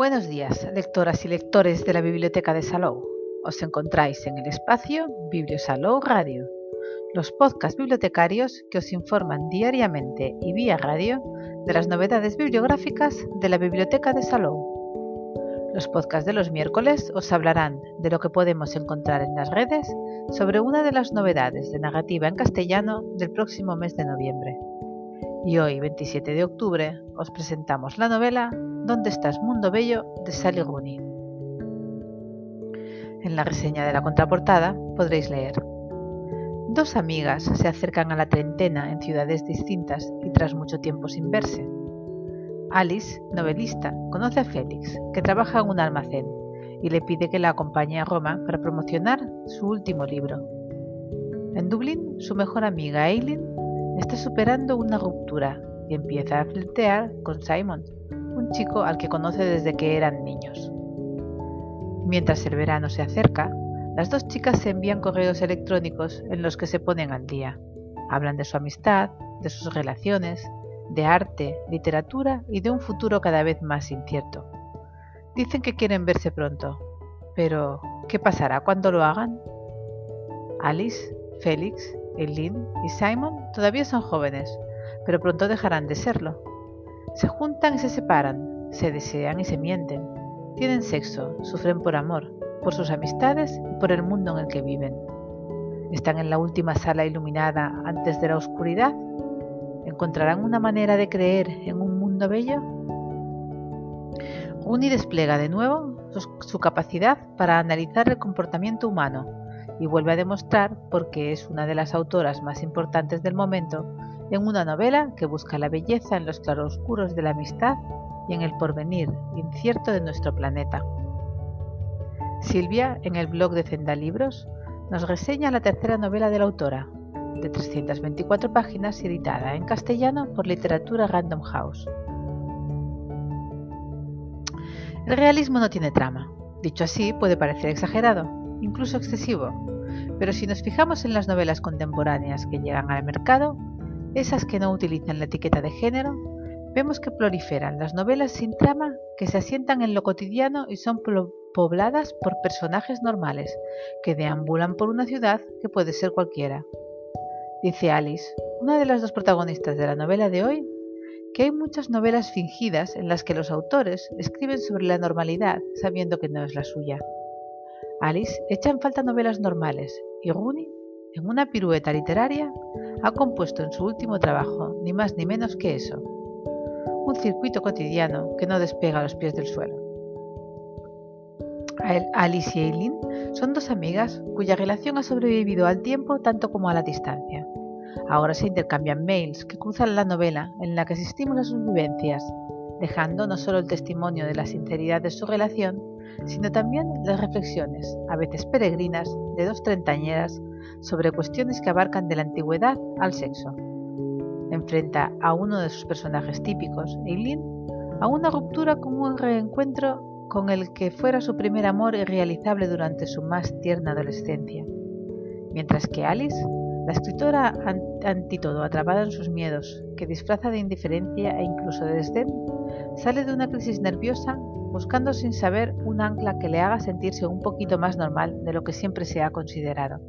Buenos días, lectoras y lectores de la Biblioteca de Salou. Os encontráis en el espacio Bibliosalou Radio, los podcasts bibliotecarios que os informan diariamente y vía radio de las novedades bibliográficas de la Biblioteca de Salou. Los podcasts de los miércoles os hablarán de lo que podemos encontrar en las redes sobre una de las novedades de narrativa en castellano del próximo mes de noviembre. Y hoy, 27 de octubre, os presentamos la novela ¿Dónde estás, mundo bello? de Sally Rooney. En la reseña de la contraportada podréis leer. Dos amigas se acercan a la treintena en ciudades distintas y tras mucho tiempo sin verse. Alice, novelista, conoce a Félix, que trabaja en un almacén, y le pide que la acompañe a Roma para promocionar su último libro. En Dublín, su mejor amiga Eileen está superando una ruptura y empieza a flirtear con Simon, un chico al que conoce desde que eran niños. Mientras el verano se acerca, las dos chicas se envían correos electrónicos en los que se ponen al día. Hablan de su amistad, de sus relaciones, de arte, literatura y de un futuro cada vez más incierto. Dicen que quieren verse pronto, pero ¿qué pasará cuando lo hagan? Alice, Félix, Eileen y Simon todavía son jóvenes, pero pronto dejarán de serlo. Se juntan y se separan, se desean y se mienten, tienen sexo, sufren por amor, por sus amistades y por el mundo en el que viven. Están en la última sala iluminada antes de la oscuridad. ¿Encontrarán una manera de creer en un mundo bello? Uni despliega de nuevo su capacidad para analizar el comportamiento humano y vuelve a demostrar por qué es una de las autoras más importantes del momento en una novela que busca la belleza en los claroscuros de la amistad y en el porvenir incierto de nuestro planeta. Silvia, en el blog de Zenda Libros, nos reseña la tercera novela de la autora, de 324 páginas editada en castellano por Literatura Random House. El realismo no tiene trama. Dicho así, puede parecer exagerado, incluso excesivo, pero si nos fijamos en las novelas contemporáneas que llegan al mercado, esas que no utilizan la etiqueta de género, vemos que proliferan las novelas sin trama que se asientan en lo cotidiano y son pobladas por personajes normales que deambulan por una ciudad que puede ser cualquiera. Dice Alice, una de las dos protagonistas de la novela de hoy, que hay muchas novelas fingidas en las que los autores escriben sobre la normalidad sabiendo que no es la suya. Alice echa en falta novelas normales y Rooney, en una pirueta literaria, ha compuesto en su último trabajo ni más ni menos que eso, un circuito cotidiano que no despega los pies del suelo. Alice y Eileen son dos amigas cuya relación ha sobrevivido al tiempo tanto como a la distancia. Ahora se intercambian mails que cruzan la novela en la que asistimos a sus vivencias, dejando no solo el testimonio de la sinceridad de su relación, sino también las reflexiones, a veces peregrinas, de dos treintañeras sobre cuestiones que abarcan de la antigüedad al sexo. Enfrenta a uno de sus personajes típicos, Eileen, a una ruptura con un reencuentro con el que fuera su primer amor irrealizable durante su más tierna adolescencia. Mientras que Alice, la escritora ante todo atrapada en sus miedos, que disfraza de indiferencia e incluso de desdén, sale de una crisis nerviosa buscando sin saber un ancla que le haga sentirse un poquito más normal de lo que siempre se ha considerado.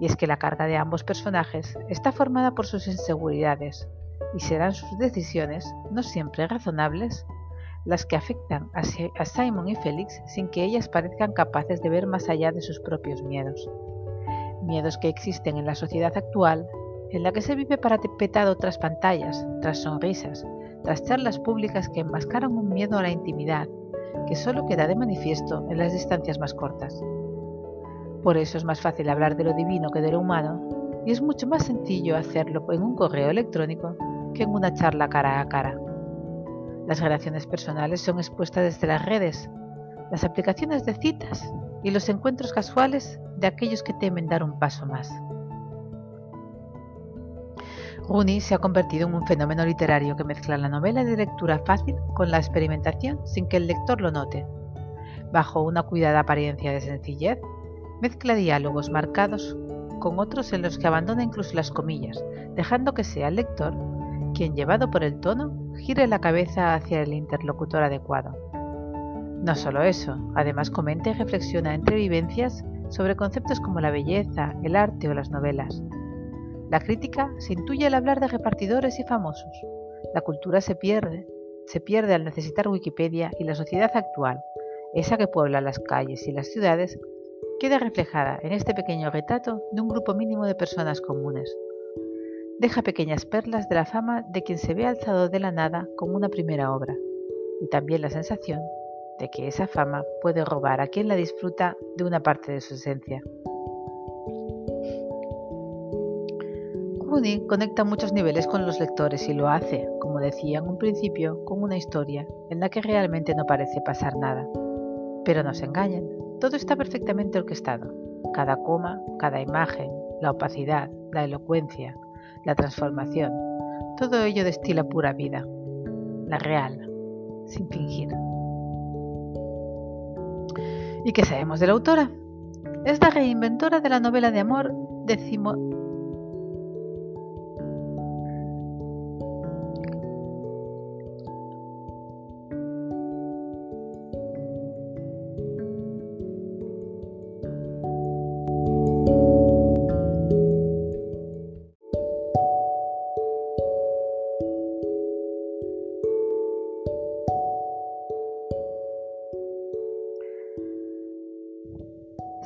Y es que la carga de ambos personajes está formada por sus inseguridades, y serán sus decisiones, no siempre razonables, las que afectan a Simon y Félix sin que ellas parezcan capaces de ver más allá de sus propios miedos. Miedos que existen en la sociedad actual, en la que se vive parapetado tras pantallas, tras sonrisas, tras charlas públicas que enmascaran un miedo a la intimidad, que solo queda de manifiesto en las distancias más cortas. Por eso es más fácil hablar de lo divino que de lo humano, y es mucho más sencillo hacerlo en un correo electrónico que en una charla cara a cara. Las relaciones personales son expuestas desde las redes, las aplicaciones de citas y los encuentros casuales de aquellos que temen dar un paso más. Rooney se ha convertido en un fenómeno literario que mezcla la novela de lectura fácil con la experimentación sin que el lector lo note. Bajo una cuidada apariencia de sencillez, mezcla diálogos marcados con otros en los que abandona incluso las comillas, dejando que sea el lector quien, llevado por el tono, gire la cabeza hacia el interlocutor adecuado. No solo eso, además comenta y reflexiona entre vivencias sobre conceptos como la belleza, el arte o las novelas. La crítica se intuye al hablar de repartidores y famosos. La cultura se pierde, se pierde al necesitar Wikipedia y la sociedad actual, esa que puebla las calles y las ciudades, queda reflejada en este pequeño retrato de un grupo mínimo de personas comunes. Deja pequeñas perlas de la fama de quien se ve alzado de la nada como una primera obra, y también la sensación de que esa fama puede robar a quien la disfruta de una parte de su esencia. Rooney conecta muchos niveles con los lectores y lo hace, como decía en un principio, con una historia en la que realmente no parece pasar nada. Pero no se engañen, todo está perfectamente orquestado. Cada coma, cada imagen, la opacidad, la elocuencia, la transformación, todo ello destila pura vida, la real, sin fingir. ¿Y qué sabemos de la autora? Es la reinventora de la novela de amor decimo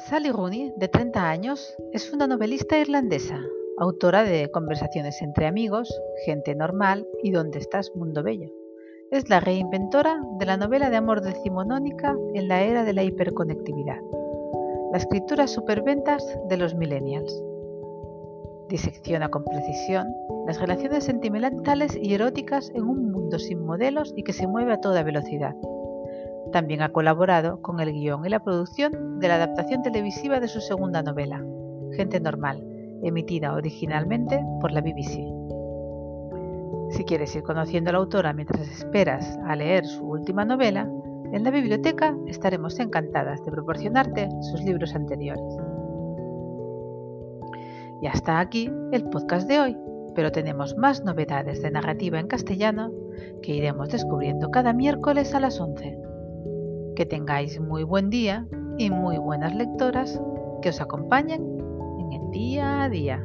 Sally Rooney, de 30 años, es una novelista irlandesa, autora de Conversaciones entre amigos, Gente normal y Dónde estás, Mundo Bello. Es la reinventora de la novela de amor decimonónica en la era de la hiperconectividad. La escritura superventas de los millennials. Disecciona con precisión las relaciones sentimentales y eróticas en un mundo sin modelos y que se mueve a toda velocidad también ha colaborado con el guion y la producción de la adaptación televisiva de su segunda novela, Gente Normal, emitida originalmente por la BBC. Si quieres ir conociendo a la autora mientras esperas a leer su última novela, en la biblioteca estaremos encantadas de proporcionarte sus libros anteriores. Y hasta aquí el podcast de hoy, pero tenemos más novedades de narrativa en castellano que iremos descubriendo cada miércoles a las 11. Que tengáis muy buen día y muy buenas lectoras que os acompañen en el día a día.